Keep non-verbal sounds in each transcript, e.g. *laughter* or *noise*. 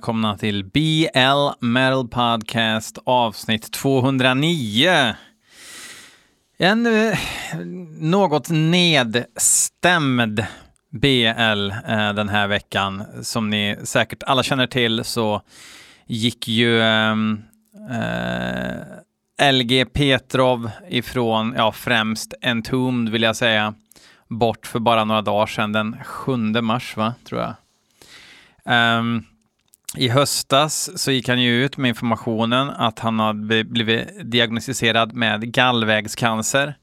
Välkomna till BL Metal Podcast avsnitt 209. En eh, något nedstämd BL eh, den här veckan. Som ni säkert alla känner till så gick ju ehm, eh, LG Petrov ifrån, ja främst Entombed vill jag säga, bort för bara några dagar sedan, den 7 mars va, tror jag. Um, i höstas så gick han ju ut med informationen att han hade blivit diagnostiserad med gallvägscancer.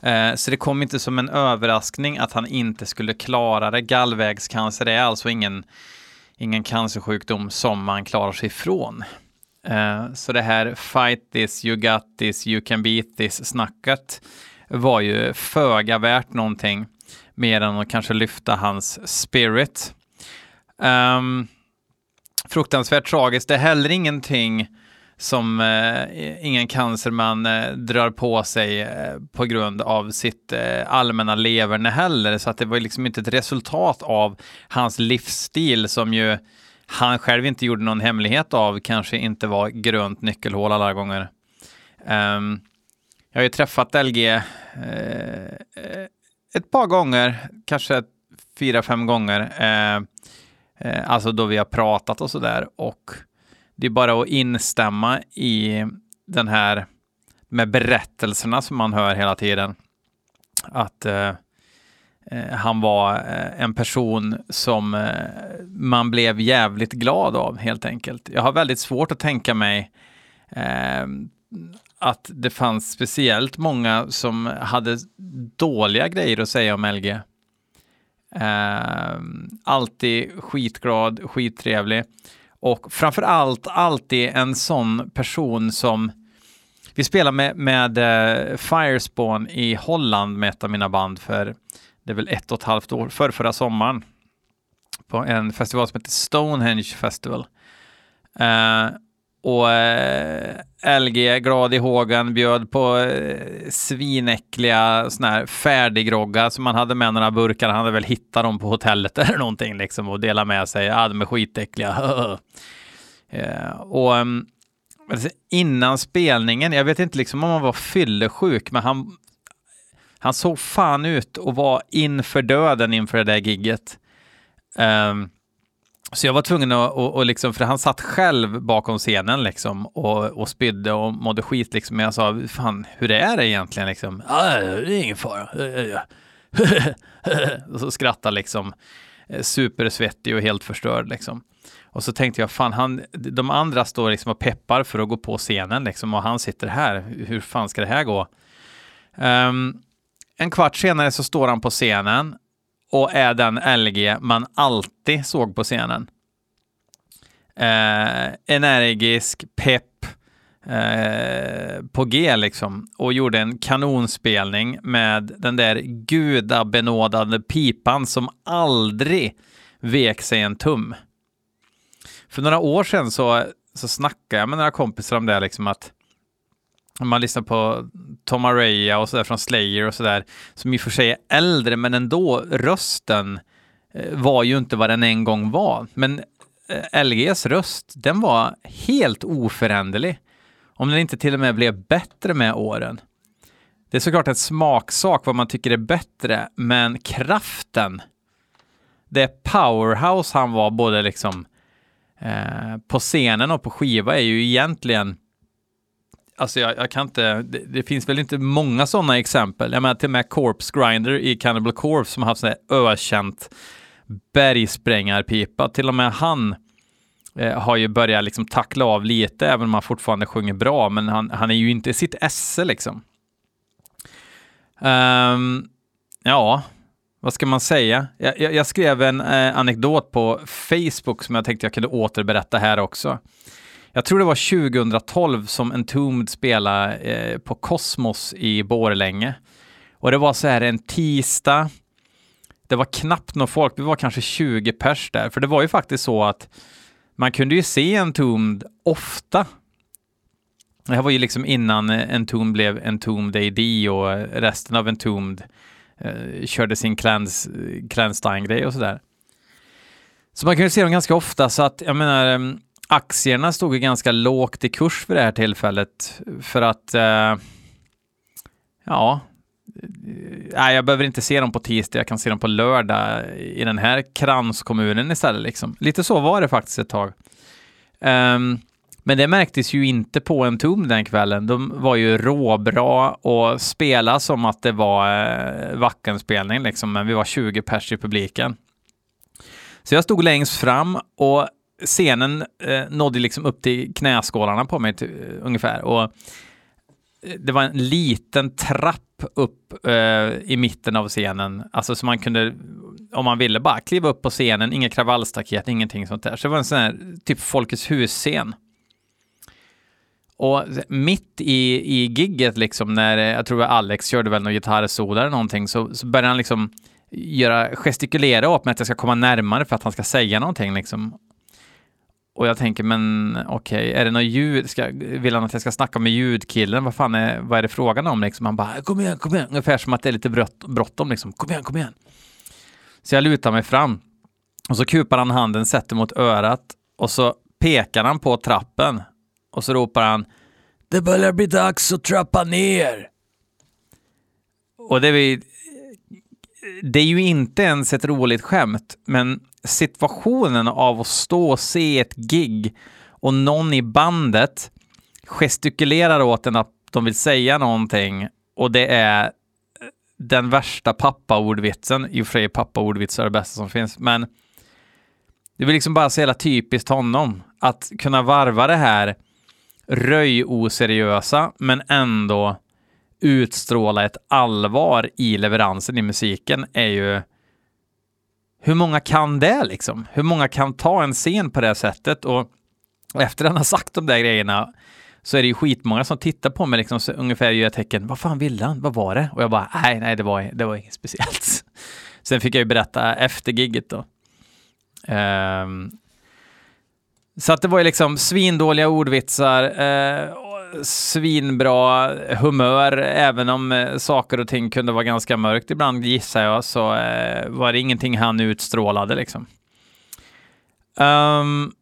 Eh, så det kom inte som en överraskning att han inte skulle klara det. Gallvägscancer är alltså ingen, ingen cancersjukdom som man klarar sig ifrån. Eh, så det här fight this, you got this, you can beat this snacket var ju föga värt någonting mer än att kanske lyfta hans spirit. Um, fruktansvärt tragiskt. Det är heller ingenting som eh, ingen cancerman eh, drar på sig eh, på grund av sitt eh, allmänna leverne heller. Så att det var liksom inte ett resultat av hans livsstil som ju han själv inte gjorde någon hemlighet av, kanske inte var grönt nyckelhål alla gånger. Um, jag har ju träffat LG eh, eh, ett par gånger, kanske fyra, fem gånger. Eh, Eh, alltså då vi har pratat och sådär. Och det är bara att instämma i den här med berättelserna som man hör hela tiden. Att eh, eh han var eh, en person som eh, man blev jävligt glad av helt enkelt. Jag har väldigt svårt att tänka mig eh, att det fanns speciellt många som hade dåliga grejer att säga om LG. Eh, alltid skitglad, skittrevlig och framför allt alltid en sån person som vi spelade med, med eh, Firespawn i Holland med ett av mina band för det är väl ett och ett halvt år, för förra sommaren på en festival som heter Stonehenge Festival. Eh, och eh, LG, glad i hågen, bjöd på eh, svinäckliga såna här färdiggroggar som man hade med några burkar. Han hade väl hittat dem på hotellet *laughs* eller någonting liksom och delat med sig. Ja, de är skitäckliga. *laughs* eh, och um, innan spelningen, jag vet inte liksom om han var fyllesjuk, men han, han såg fan ut och var inför döden inför det där gigget. Um, så jag var tvungen att, och, och liksom, för han satt själv bakom scenen liksom och, och spydde och mådde skit liksom. Men jag sa, fan, hur är det egentligen liksom? Ja, det är ingen fara. *laughs* och så skrattade liksom, eh, supersvettig och helt förstörd liksom. Och så tänkte jag, fan, han, de andra står liksom och peppar för att gå på scenen liksom och han sitter här. Hur fan ska det här gå? Um, en kvart senare så står han på scenen och är den LG man alltid såg på scenen. Eh, energisk, pepp, eh, på G liksom och gjorde en kanonspelning med den där gudabenådade pipan som aldrig vek sig en tum. För några år sedan så, så snackade jag med några kompisar om det liksom att om man lyssnar på Tom Araya och sådär från Slayer och sådär, som i och för sig är äldre, men ändå rösten eh, var ju inte vad den en gång var. Men eh, LGs röst, den var helt oföränderlig. Om den inte till och med blev bättre med åren. Det är såklart en smaksak vad man tycker är bättre, men kraften, det powerhouse han var både liksom eh, på scenen och på skiva är ju egentligen Alltså jag, jag kan inte, det, det, finns väl inte många sådana exempel. Jag menar till och med Corpse Grinder i Cannibal Corpse som har haft sån här ökänt bergsprängarpipa. Till och med han eh, har ju börjat liksom tackla av lite, även om han fortfarande sjunger bra, men han, han är ju inte sitt esse liksom. Um, ja, vad ska man säga? Jag, jag, jag skrev en eh, anekdot på Facebook som jag tänkte jag kunde återberätta här också. Jag tror det var 2012 som Entombed spelade eh, på Kosmos i Borlänge. Och det var så här en tisdag. Det var knappt någon folk, vi var kanske 20 pers där. För det var ju faktiskt så att man kunde ju se Entombed ofta. Det här var ju liksom innan eh, Entombed blev Entombed AD och resten av Entombed eh, körde sin Clans, eh, Clanstein-grej och sådär. Så man kunde se dem ganska ofta, så att jag menar, ehm, aktierna stod ju ganska lågt i kurs för det här tillfället. För att, eh, ja, nej, jag behöver inte se dem på tisdag, jag kan se dem på lördag i den här kranskommunen istället. Liksom. Lite så var det faktiskt ett tag. Um, men det märktes ju inte på en tum den kvällen. De var ju råbra och spela som att det var eh, Vackenspelning liksom, men vi var 20 pers i publiken. Så jag stod längst fram och scenen eh, nådde liksom upp till knäskålarna på mig till, ungefär. Och eh, det var en liten trapp upp eh, i mitten av scenen, alltså så man kunde, om man ville, bara kliva upp på scenen, inga kravallstaket, ingenting sånt där. Så det var en sån här typ Folkets hus-scen. Och mitt i, i gigget, liksom, när eh, jag tror att Alex körde väl någon gitarrsolo eller någonting, så, så började han liksom göra, gestikulera åt mig att jag ska komma närmare för att han ska säga någonting. Liksom. Och jag tänker, men okej, okay, är det något ljud? Ska, vill han att jag ska snacka med ljudkillen? Vad fan är, vad är det frågan om? Liksom? Han bara, kom igen, kom igen. Ungefär som att det är lite bråttom. Liksom. Kom igen, kom igen. Så jag lutar mig fram. Och så kupar han handen, sätter mot örat och så pekar han på trappen. Och så ropar han, det börjar bli dags att trappa ner. Och det är, det är ju inte ens ett roligt skämt, men situationen av att stå och se ett gig och någon i bandet gestikulerar åt en att de vill säga någonting och det är eh, den värsta pappaordvitsen. I och för sig pappaordvitsar är det bästa som finns, men det är liksom bara så jävla typiskt honom att kunna varva det här röj-oseriösa, men ändå utstråla ett allvar i leveransen i musiken är ju hur många kan det liksom? Hur många kan ta en scen på det sättet? Och efter att han har sagt de där grejerna så är det ju skitmånga som tittar på mig liksom så ungefär gör tecken. Vad fan ville han? Vad var det? Och jag bara, nej, nej, det var, det var inget speciellt. *laughs* Sen fick jag ju berätta efter gigget då. Um, så att det var ju liksom svindåliga ordvitsar, Uh, svinbra humör, även om eh, saker och ting kunde vara ganska mörkt ibland gissar jag, så eh, var det ingenting han utstrålade liksom. Um,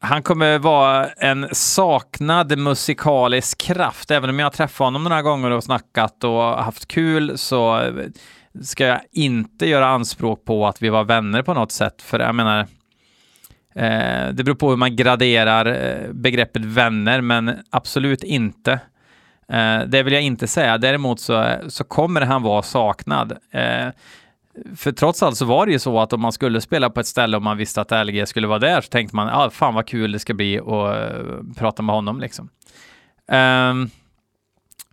han kommer vara en saknad musikalisk kraft. Även om jag har träffat honom några gånger och snackat och haft kul så eh, ska jag inte göra anspråk på att vi var vänner på något sätt. För jag menar, Eh, det beror på hur man graderar eh, begreppet vänner, men absolut inte. Eh, det vill jag inte säga. Däremot så, så kommer han vara saknad. Eh, för trots allt så var det ju så att om man skulle spela på ett ställe och man visste att LG skulle vara där så tänkte man, ah, fan vad kul det ska bli att uh, eh, prata med honom liksom. Ehm,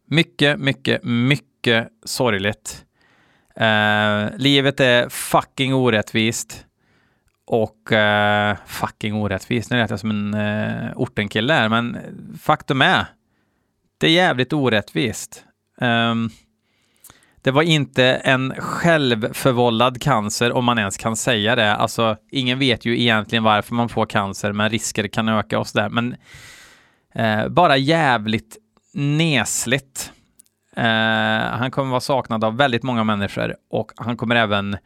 mycket, mycket, mycket sorgligt. Livet är fucking orättvist och uh, fucking orättvist. Nu lät jag som en uh, ortenkille här, men faktum är, det är jävligt orättvist. Um, det var inte en självförvållad cancer, om man ens kan säga det. Alltså, ingen vet ju egentligen varför man får cancer, men risker kan öka och sådär. Men uh, bara jävligt nesligt. han kommer vara saknad av väldigt många människor och han kommer även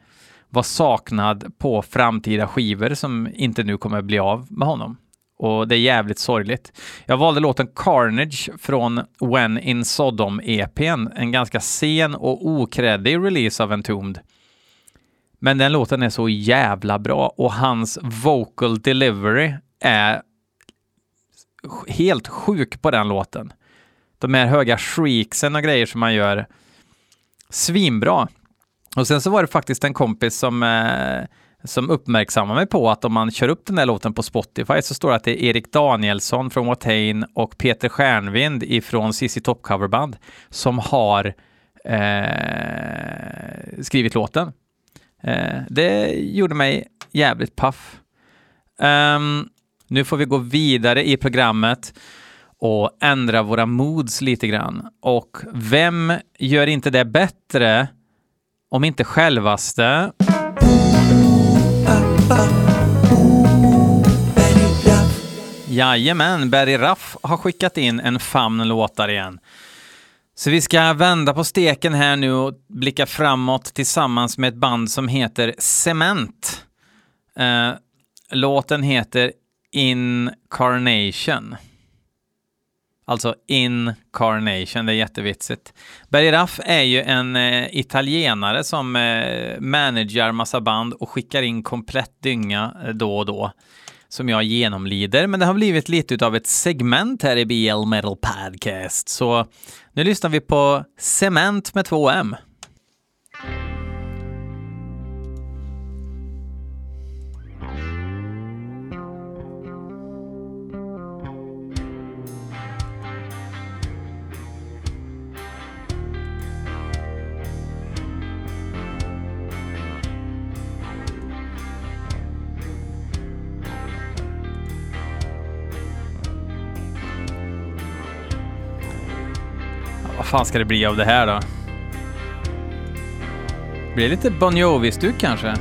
var saknad på framtida skivor som inte nu kommer bli av med honom. Och det är jävligt sorgligt. Jag valde låten Carnage från When in Sodom EPn, en ganska sen och okreddig release av Entombed. Men den låten är så jävla bra och hans vocal delivery är helt sjuk på den låten. De här höga shrieksen och grejer som man gör, svinbra. Och sen så var det faktiskt en kompis som, eh, som uppmärksammade mig på att om man kör upp den där låten på Spotify så står det att det är Erik Danielsson från Watain och Peter Stjärnvind ifrån CC Top Coverband som har eh, skrivit låten. Eh, det gjorde mig jävligt paff. Um, nu får vi gå vidare i programmet och ändra våra moods lite grann. Och vem gör inte det bättre om inte självaste... Jajamän, Berry Raff har skickat in en famn låtar igen. Så vi ska vända på steken här nu och blicka framåt tillsammans med ett band som heter Cement. Eh, låten heter Incarnation. Alltså Incarnation, det är jättevitsigt. Berger Raff är ju en eh, italienare som eh, managerar massa band och skickar in komplett dynga eh, då och då som jag genomlider, men det har blivit lite av ett segment här i BL Metal Podcast. Så nu lyssnar vi på Cement med två M. Vad fan ska det bli av det här då? Blir det lite Bon Jovi-stuk kanske?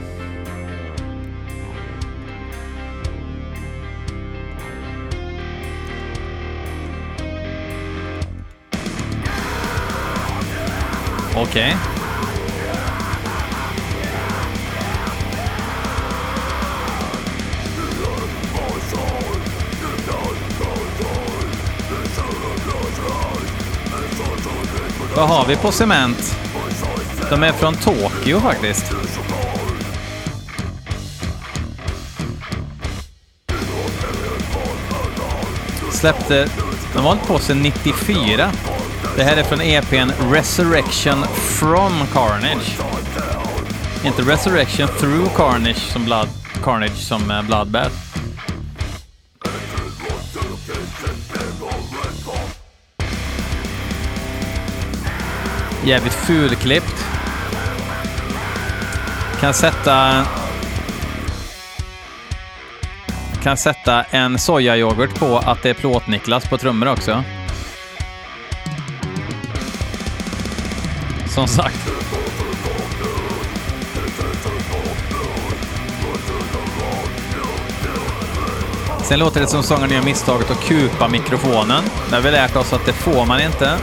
Okej. Okay. Vad har vi på cement? De är från Tokyo faktiskt. Släppte... De har hållit på sedan 94. Det här är från EPn Resurrection from Carnage. Inte Resurrection through Carnage som Blood, Carnage som eh, Bloodbath. Jävligt fulklippt. Kan sätta... Kan sätta en sojayoghurt på att det är Plåt-Niklas på trummor också. Som sagt. Sen låter det som sångaren gör misstaget att kupa mikrofonen. Det har vi lärt oss att det får man inte.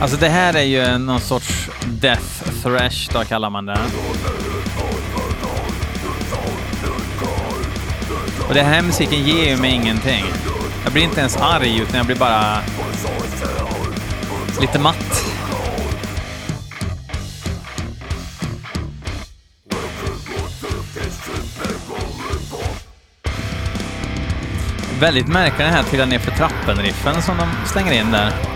Alltså det här är ju någon sorts death thrash då kallar man det. Och den här musiken ger ju mig ingenting. Jag blir inte ens arg utan jag blir bara lite matt. Väldigt märklig den här trilla ner för trappen-riffen som de slänger in där.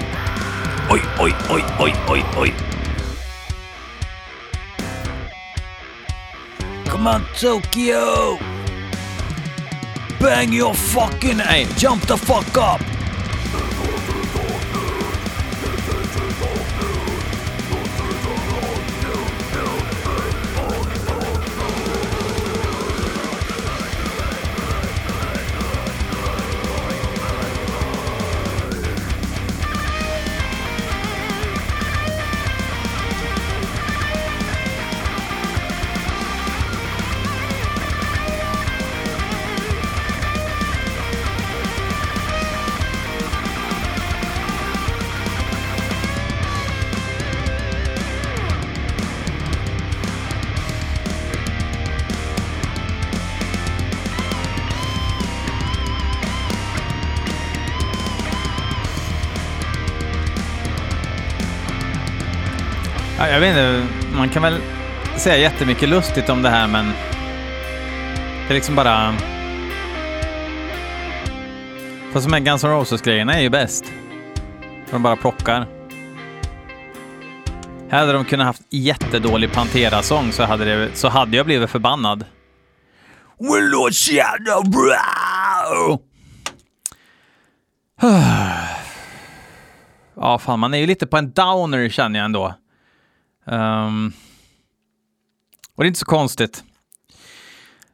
oi, oi, oi, oi, oi, oi. Come on, Tokyo! Bang your fucking aim! Jump the fuck up! Jag vet inte, man kan väl säga jättemycket lustigt om det här, men det är liksom bara... Fast de här Guns N' Roses-grejerna är ju bäst. De bara plockar. Här hade de kunnat haft jättedålig Pantera-sång så hade, det, så hade jag blivit förbannad. Will Lord Shadow Bro! *sighs* Ja, fan, man är ju lite på en downer känner jag ändå. Um, och det är inte så konstigt.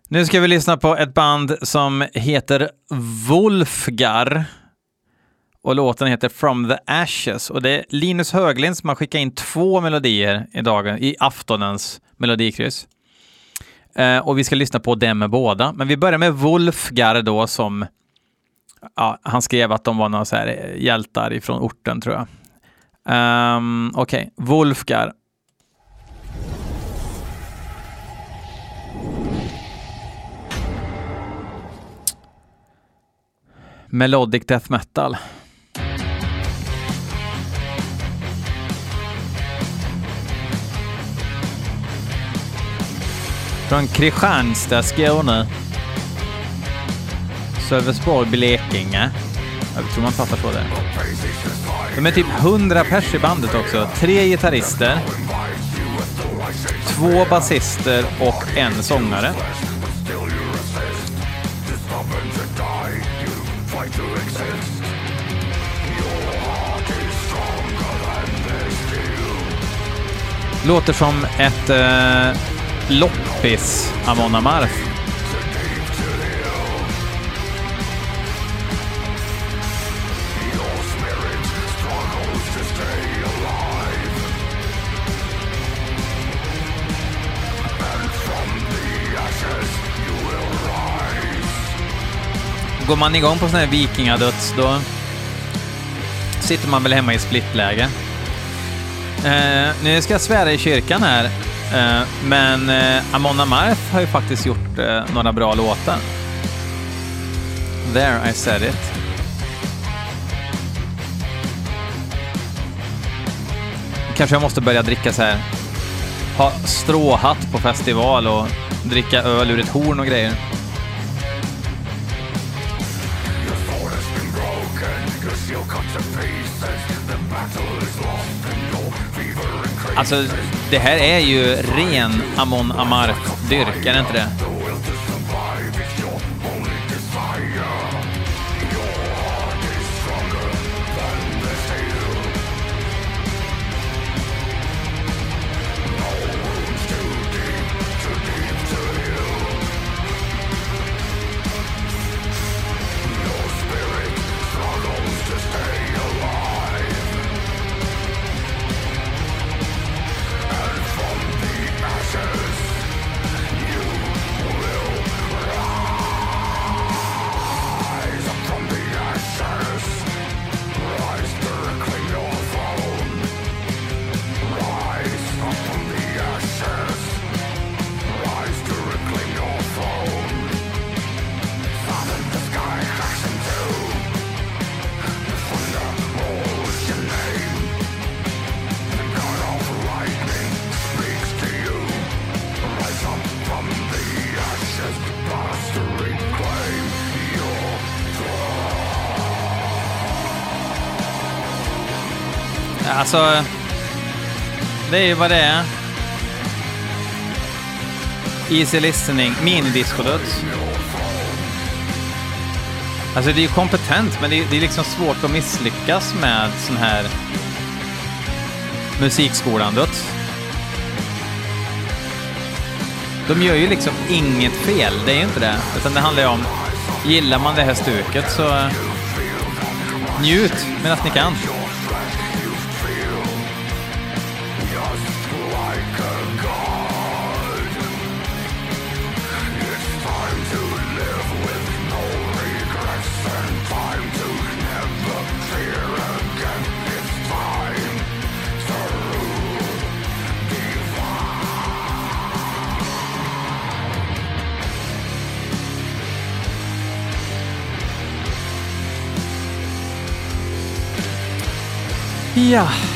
Nu ska vi lyssna på ett band som heter Wolfgar. Och låten heter From the Ashes. Och det är Linus Höglind som har skickat in två melodier i, dagen, i aftonens melodikryss. Eh, och vi ska lyssna på dem med båda. Men vi börjar med Wolfgar då som ja, han skrev att de var några så här hjältar ifrån orten tror jag. Um, Okej, okay. Wolfgar. Melodic Death Metal. Från Kristianstad, Skåne. Sölvesborg, Blekinge. Jag tror man fattar så där. De är typ 100 pers i bandet också. Tre gitarrister, två basister och en sångare. Låter som ett eh, loppis Amon Amarth. Går man igång på sån här vikingadöds, då sitter man väl hemma i splittläge. Eh, nu ska jag svära i kyrkan här, eh, men eh, Amon Amarth har ju faktiskt gjort eh, några bra låtar. There I said it. Kanske jag måste börja dricka så här, ha stråhatt på festival och dricka öl ur ett horn och grejer. Alltså, det här är ju ren Amon Amarth-dyrk, är det inte det? Alltså, det är ju vad det är. Easy listening, minidiscodöds. Alltså det är ju kompetent, men det är, det är liksom svårt att misslyckas med sån här musikskolan-döds. De gör ju liksom inget fel, det är ju inte det. Utan det handlar ju om, gillar man det här stuket så njut medan ni kan. Ja.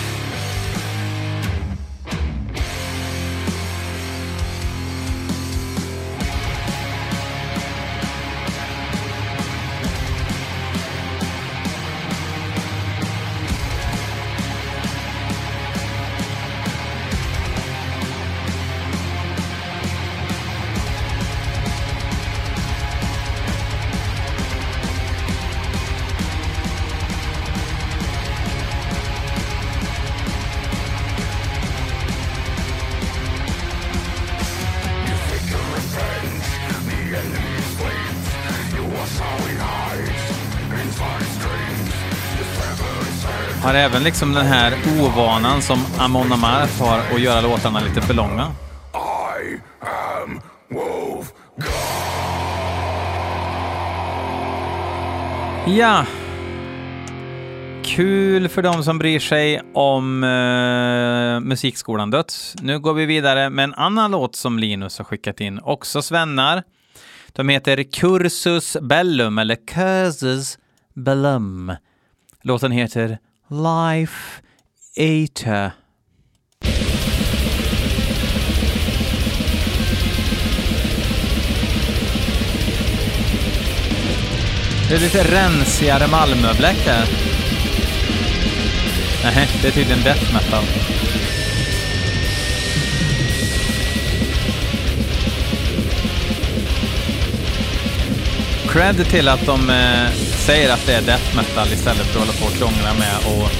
Har även liksom den här ovanan som Amon Amarth har att göra låtarna lite för långa. I am Wolf Ja. Kul för de som bryr sig om eh, musikskolan Döds. Nu går vi vidare med en annan låt som Linus har skickat in, också svennar. De heter Cursus Bellum, eller Cursus Bellum. Låten heter Life Eater. Det är lite rensigare Malmöbläck här. Nej, det är tydligen death metal. Cred till att de eh, säger att det är death metal istället för att hålla på och krångla med och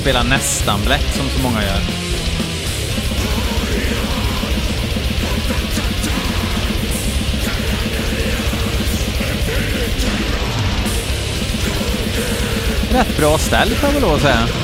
spela nästan-bläck som så många gör. Rätt bra ställ kan jag väl lov att säga.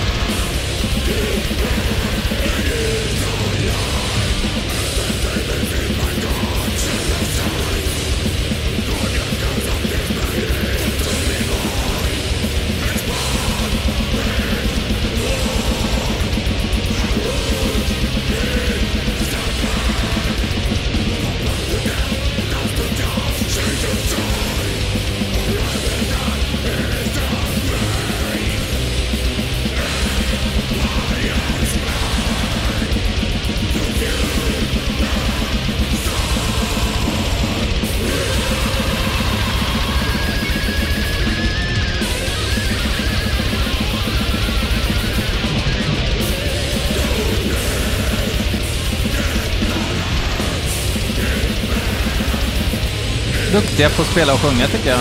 Duktiga på att spela och sjunga tycker jag.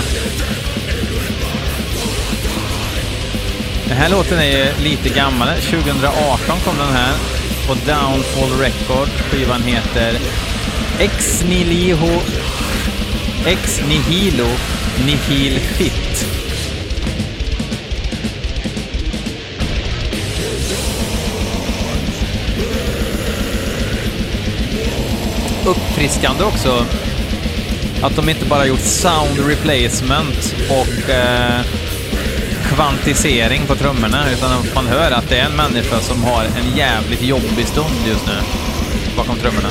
Den här låten är ju lite gammal. 2018 kom den här på Downfall Record. Skivan heter Ex Nihilo... Ex Nihilo Nihil Fit. Uppfriskande också att de inte bara gjort sound replacement och eh, kvantisering på trummorna, utan man hör att det är en människa som har en jävligt jobbig stund just nu bakom trummorna.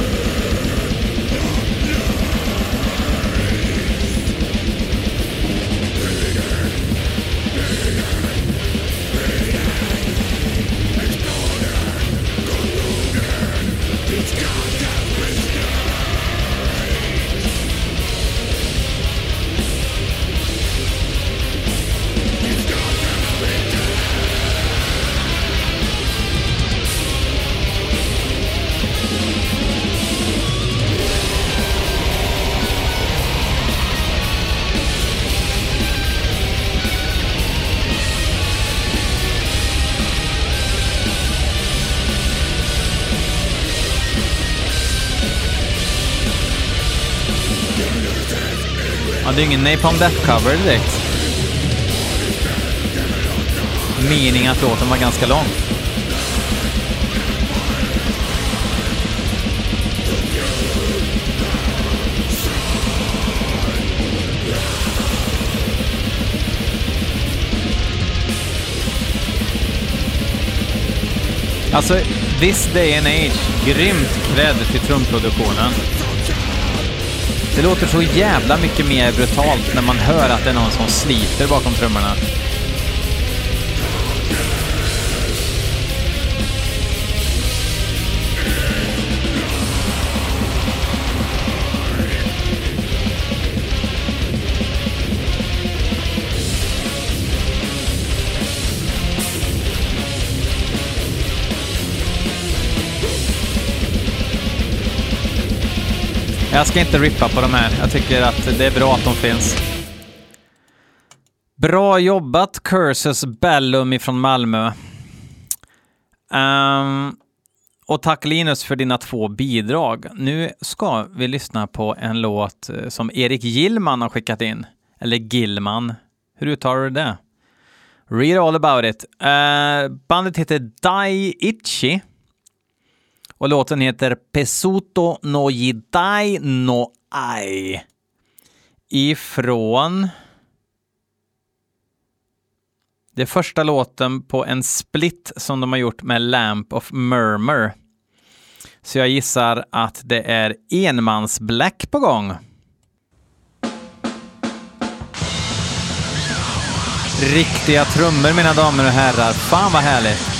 Det är ingen Napalm Death-cover direkt. Meningen att låten var ganska lång. Alltså, this day and age, grymt cred till trumproduktionen. Det låter så jävla mycket mer brutalt när man hör att det är någon som sliter bakom trummorna. Jag ska inte rippa på de här. Jag tycker att det är bra att de finns. Bra jobbat Curses Bellum ifrån Malmö. Um, och tack Linus för dina två bidrag. Nu ska vi lyssna på en låt eh, som Erik Gillman har skickat in. Eller Gillman. Hur uttalar du det? Read all about it. Uh, bandet heter Dai Ichi. Och låten heter Pesuto no Jidai no Ai. Ifrån... Det är första låten på en split som de har gjort med Lamp of Murmur. Så jag gissar att det är enmans-black på gång. Riktiga trummor mina damer och herrar. Fan vad härligt.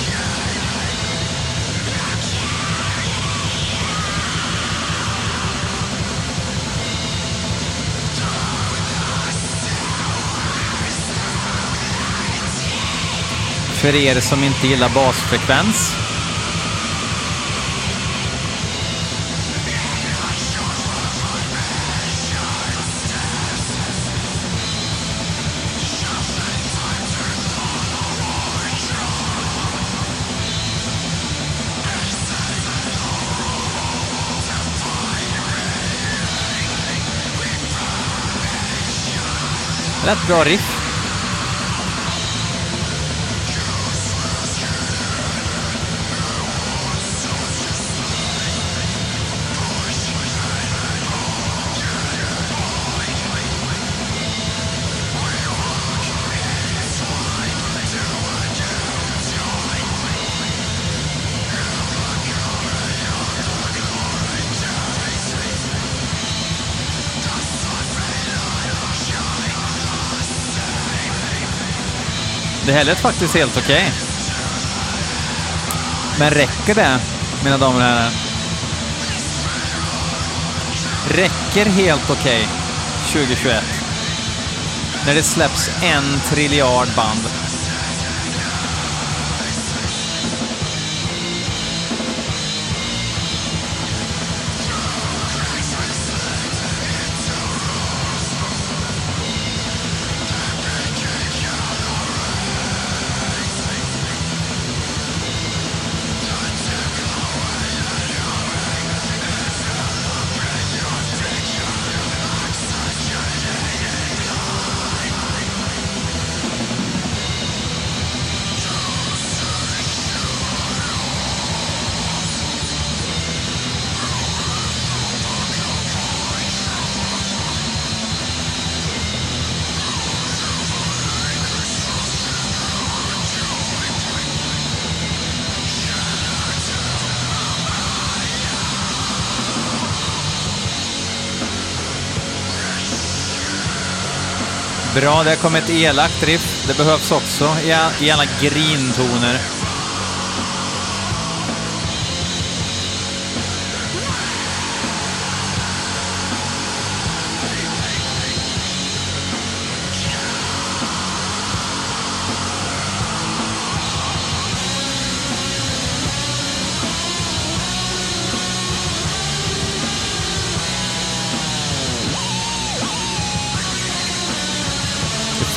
För er som inte gillar basfrekvens. Rätt bra riff. Det här lät faktiskt helt okej. Men räcker det, mina damer och herrar? Räcker helt okej 2021? När det släpps en triljard band. Bra, det kom ett elakt riff. Det behövs också i grintoner.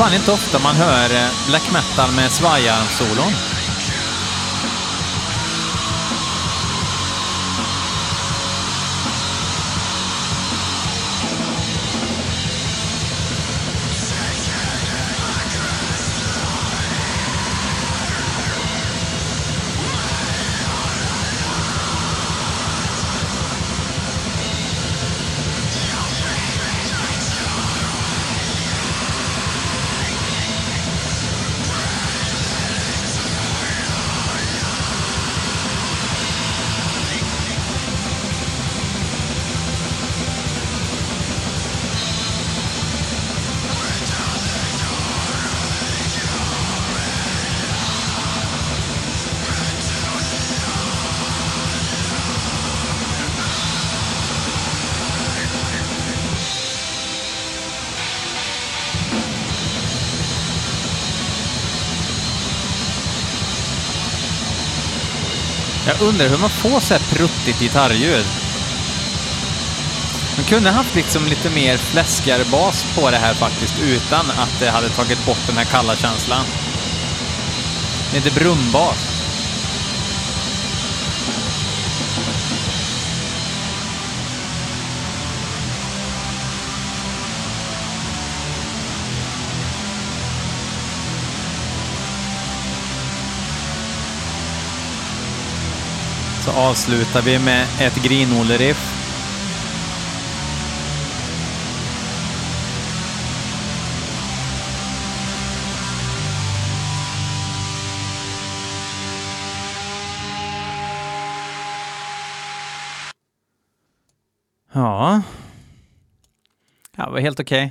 Fan inte ofta man hör eh, black metal med svajarmsolon. Undrar hur man får så här pruttigt gitarrljud. Man kunde haft liksom lite mer fläskigare bas på det här faktiskt utan att det hade tagit bort den här kalla känslan. Lite brumbas. Så avslutar vi med ett Green-Olle-riff. Ja. Ja, det var helt okej. Okay.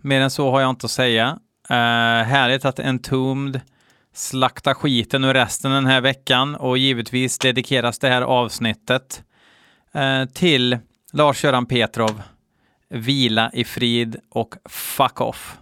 Mer än så har jag inte att säga. Uh, härligt att Entombed slakta skiten ur resten den här veckan och givetvis dedikeras det här avsnittet eh, till Lars-Göran Petrov. Vila i frid och fuck off.